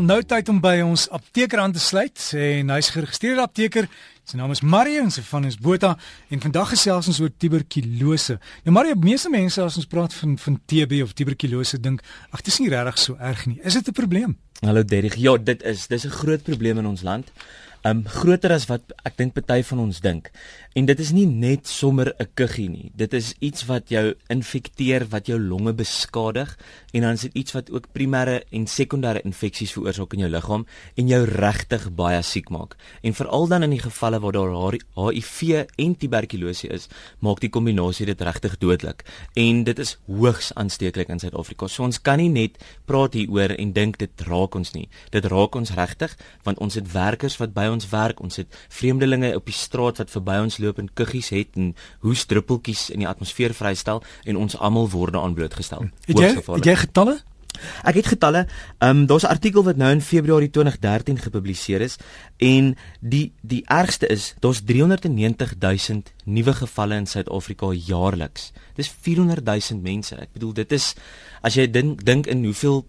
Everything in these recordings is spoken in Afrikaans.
Nou tyd om by ons apteker aan te sluit. En hy's geregistreerde apteker. Sy naam is Mario en sy van is Botha en vandag gesels ons oor tuberkulose. Nou Mario, meeste mense as ons praat van van TB of tuberkulose dink, ag dit is nie regtig so erg nie. Is dit 'n probleem? Hallo Derrick. Ja, dit is. Dis 'n groot probleem in ons land um groter as wat ek dink party van ons dink. En dit is nie net sommer 'n kuggie nie. Dit is iets wat jou infekteer, wat jou longe beskadig en dan is dit iets wat ook primêre en sekondêre infeksies veroorsaak in jou liggaam en jou regtig baie siek maak. En veral dan in die gevalle waar daar HIV en tuberkulose is, maak die kombinasie dit regtig dodelik. En dit is hoogs aansteeklik in Suid-Afrika. So ons kan nie net praat hieroor en dink dit raak ons nie. Dit raak ons regtig want ons het werkers wat by ons werk. Ons het vreemdelinge op die straat wat verby ons loop en kuggies het en hoes druppeltjies in die atmosfeer vrystel en ons almal word daaraan blootgestel. Het jy het jy getalle? Ek het getalle. Ehm um, daar's 'n artikel wat nou in Februarie 2013 gepubliseer is en die die ergste is daar's 390 000 nuwe gevalle in Suid-Afrika jaarliks. Dis 400 000 mense. Ek bedoel dit is as jy dink dink in hoeveel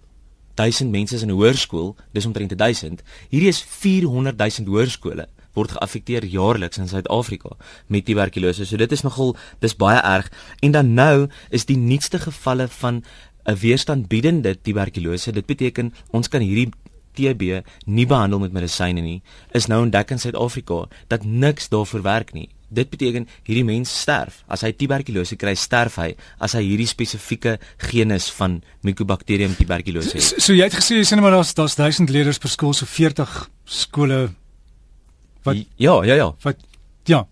1000 mense in 'n hoërskool, dis omtrent 1000. Hierdie is 400 000 hoërskole word geaffekteer jaarliks in Suid-Afrika met tuberkulose. So dit is nogal dis baie erg. En dan nou is die nuutste gevalle van 'n weerstandbiedende tuberkulose. Dit beteken ons kan hierdie TB nie behandel met medisyne nie. Is nou ontdek in Suid-Afrika dat niks daarvoor werk nie dit beteken hierdie mens sterf. As hy tuberkulose kry, sterf hy as hy hierdie spesifieke genus van Mycobacterium tuberculosis het. So, so jy het gesê jy net maar daar's daar's 1000 leerders per skool so 40 skole wat Ja, ja, ja. Wat ja.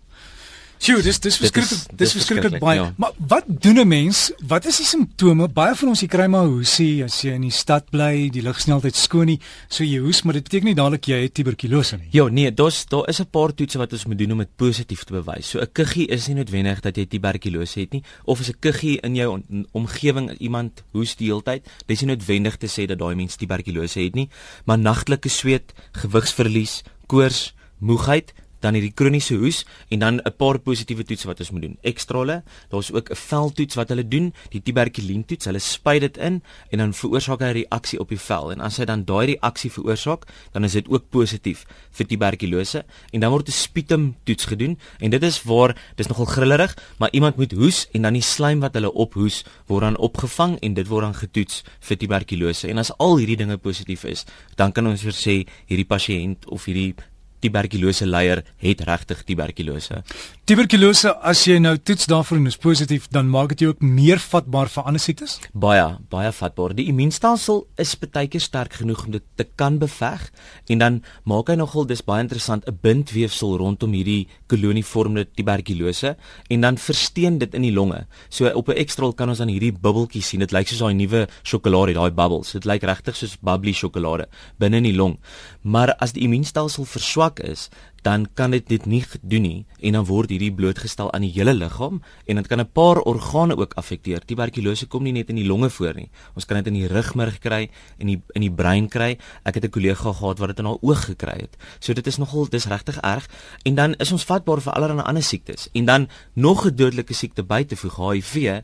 Sjoe, dis dis verskriklik dis verskriklik baie. Ja. Maar wat doen 'n mens? Wat is die simptome? Baie van ons jy kry maar hoesie as jy in die stad bly, die lugsnelheid skoon nie, so jy hoes, maar dit beteken nie dadelik jy het tuberkulose nie. Ja, nee, daar's daar is 'n paar toetse wat ons moet doen om dit positief te bewys. So 'n kuggie is nie noodwendig dat jy tuberkulose het nie, of as 'n kuggie in jou omgewing iemand hoes die hele tyd, dis nie noodwendig te sê dat daai mens tuberkulose het nie, maar nagtelike sweet, gewigsverlies, koors, moegheid dan hierdie kroniese hoes en dan 'n paar positiewe toetse wat ons moet doen. Ekstrale, daar's ook 'n veldtoets wat hulle doen, die tuberkulien toets. Hulle spuit dit in en dan veroorsaak hy 'n reaksie op die vel en as hy dan daai reaksie veroorsaak, dan is dit ook positief vir tuberkulose en dan word 'n sputum toets gedoen en dit is waar dis nogal grillerig, maar iemand moet hoes en dan die slijm wat hulle ophoes word dan opgevang en dit word dan getoets vir tuberkulose. En as al hierdie dinge positief is, dan kan ons sê hierdie pasiënt of hierdie tuberkulose leier het regtig tuberkulose. Tuberkulose as jy nou toets daarvoor en is positief, dan maak dit jou ook meer vatbaar vir ander siektes? Baie, baie vatbaar. Die immuunstelsel is baie keer sterk genoeg om dit te kan beveg en dan maak hy nogal dis baie interessant 'n bindweefsel rondom hierdie kolonievormende tuberkulose en dan versteen dit in die longe. So op 'n ekstraal kan ons dan hierdie bubbeltjies sien. Dit lyk soos daai nuwe sjokolade, daai bubbles. Dit lyk regtig soos bubbly sjokolade binne in die long. Maar as die immuunstelsel verswak swak is, dan kan dit dit nie doen nie en dan word hierdie blootgestel aan die hele liggaam en dit kan 'n paar organe ook affekteer. Tuberkulose kom nie net in die longe voor nie. Ons kan dit in die rugmerg kry en in die in die brein kry. Ek het 'n kollega gehad wat dit in haar oog gekry het. So dit is nogal dis regtig erg en dan is ons vatbaar vir allerlei ander siektes. En dan nog 'n dodelike siekte by te voeg, HIV.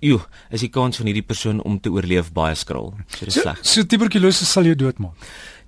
Jo, is die kans van hierdie persoon om te oorleef baie skraal. So dis sleg. So, so tuberkulose sal jou doodmaak.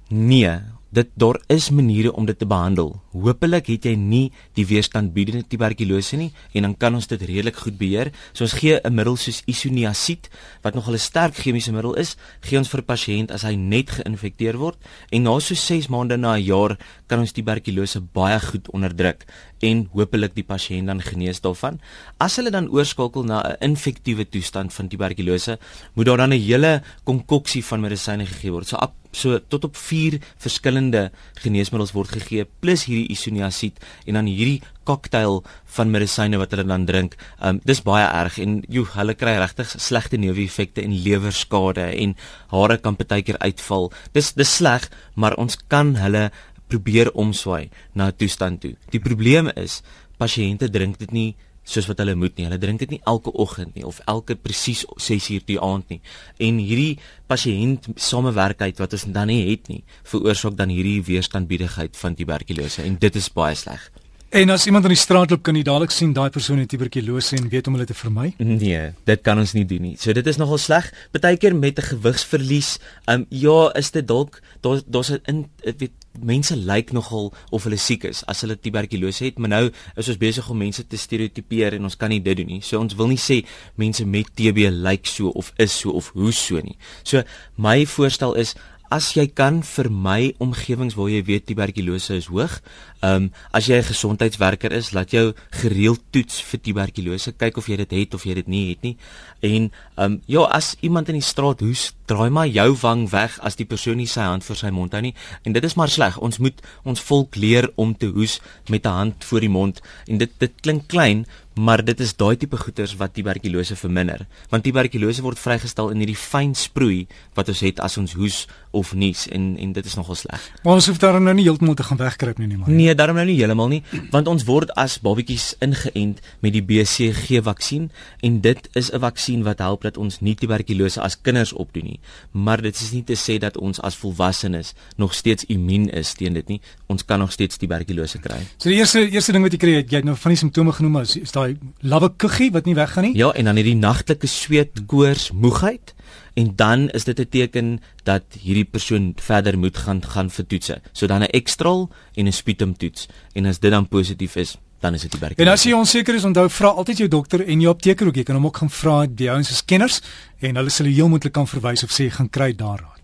Nee, dit daar is maniere om dit te behandel. Hoopelik het jy nie die weerstandbiedende tuberkulose nie en dan kan ons dit redelik goed beheer. So ons gee 'n middel soos isoniazid wat nogal 'n sterk chemiese middel is, gee ons vir 'n pasiënt as hy net geïnfekteer word en na so 6 maande na 'n jaar kan ons tuberkulose baie goed onderdruk en hopelik die pasiënt dan genees daarvan. As hulle dan oorskakel na 'n infektiewe toestand van tuberkulose, moet daar dan 'n hele konkoksie van medisyne gegee word. So so tot op 4 verskillende geneesmiddels word gegee plus hierdie isoniazid en dan hierdie koktail van medisyne wat hulle dan drink. Um dis baie erg en jo, hulle kry regtig slegte neeweffekte en lewerskade en hare kan partykeer uitval. Dis dis sleg, maar ons kan hulle probeer omswaai na 'n toestand toe. Die probleem is pasiënte drink dit nie soos wat hulle moet nie. Hulle drink dit nie elke oggend nie of elke presies 6 uur die aand nie. En hierdie pasiënt samewerkheid wat ons dan nie het nie, veroorsaak dan hierdie weerstandbiedigheid van tuberkulose en dit is baie sleg. En as iemand aan die straat loop kan jy dadelik sien daai persoon het tuberkulose en weet om hulle te vermy? Nee, dit kan ons nie doen nie. So dit is nogal sleg. Partykeer met 'n gewigsverlies, ehm um, ja, is dit dalk daar daar's 'n weet mense lyk nogal of hulle siek is as hulle tuberkulose het, maar nou is ons besig om mense te stereotipeer en ons kan nie dit doen nie. So ons wil nie sê mense met TB lyk so of is so of hoe so nie. So my voorstel is as jy kan vermy omgewings waar jy weet tuberkulose is hoog. Ehm um, as jy 'n gesondheidswerker is, laat jou gereeld toets vir tuberkulose, kyk of jy dit het of jy dit nie het nie. En ehm um, ja, as iemand in die straat hoes, draai maar jou wang weg as die persoon nie sy hand voor sy mond hou nie. En dit is maar sleg. Ons moet ons volk leer om te hoes met 'n hand voor die mond. En dit dit klink klein, maar dit is daai tipe goeters wat tuberkulose verminder want tuberkulose word vrygestel in hierdie fyn sproei wat ons het as ons hoes of nies en en dit is nogal sleg. Maar ons hoef daarom nou nie heeltemal te gaan wegkruip nie nie maar. Nee, daarom nou nie heeltemal nie want ons word as babatjies ingeënt met die BCG vaksin en dit is 'n vaksin wat help dat ons nie tuberkulose as kinders opdoen nie. Maar dit is nie te sê dat ons as volwassenes nog steeds immuun is teen dit nie. Ons kan nog steeds tuberkulose kry. So die eerste eerste ding wat jy kry, jy het nou van die simptome genoem is, is daai lawwe kuggie wat nie weggaan nie. Ja, en dan hierdie nagtelike sweet, koors, moegheid en dan is dit 'n teken dat hierdie persoon verder moet gaan gaan vir toetse. So dan 'n ekstraal en 'n sputumtoets en as dit dan positief is, dan is dit die werk. En as jy onseker is, onthou vra altyd jou dokter en jou apteker ook. Jy kan hom ook gaan vra by ons as kenners en hulle sal jou heel moontlik kan verwys of sê gaan kry daar raad.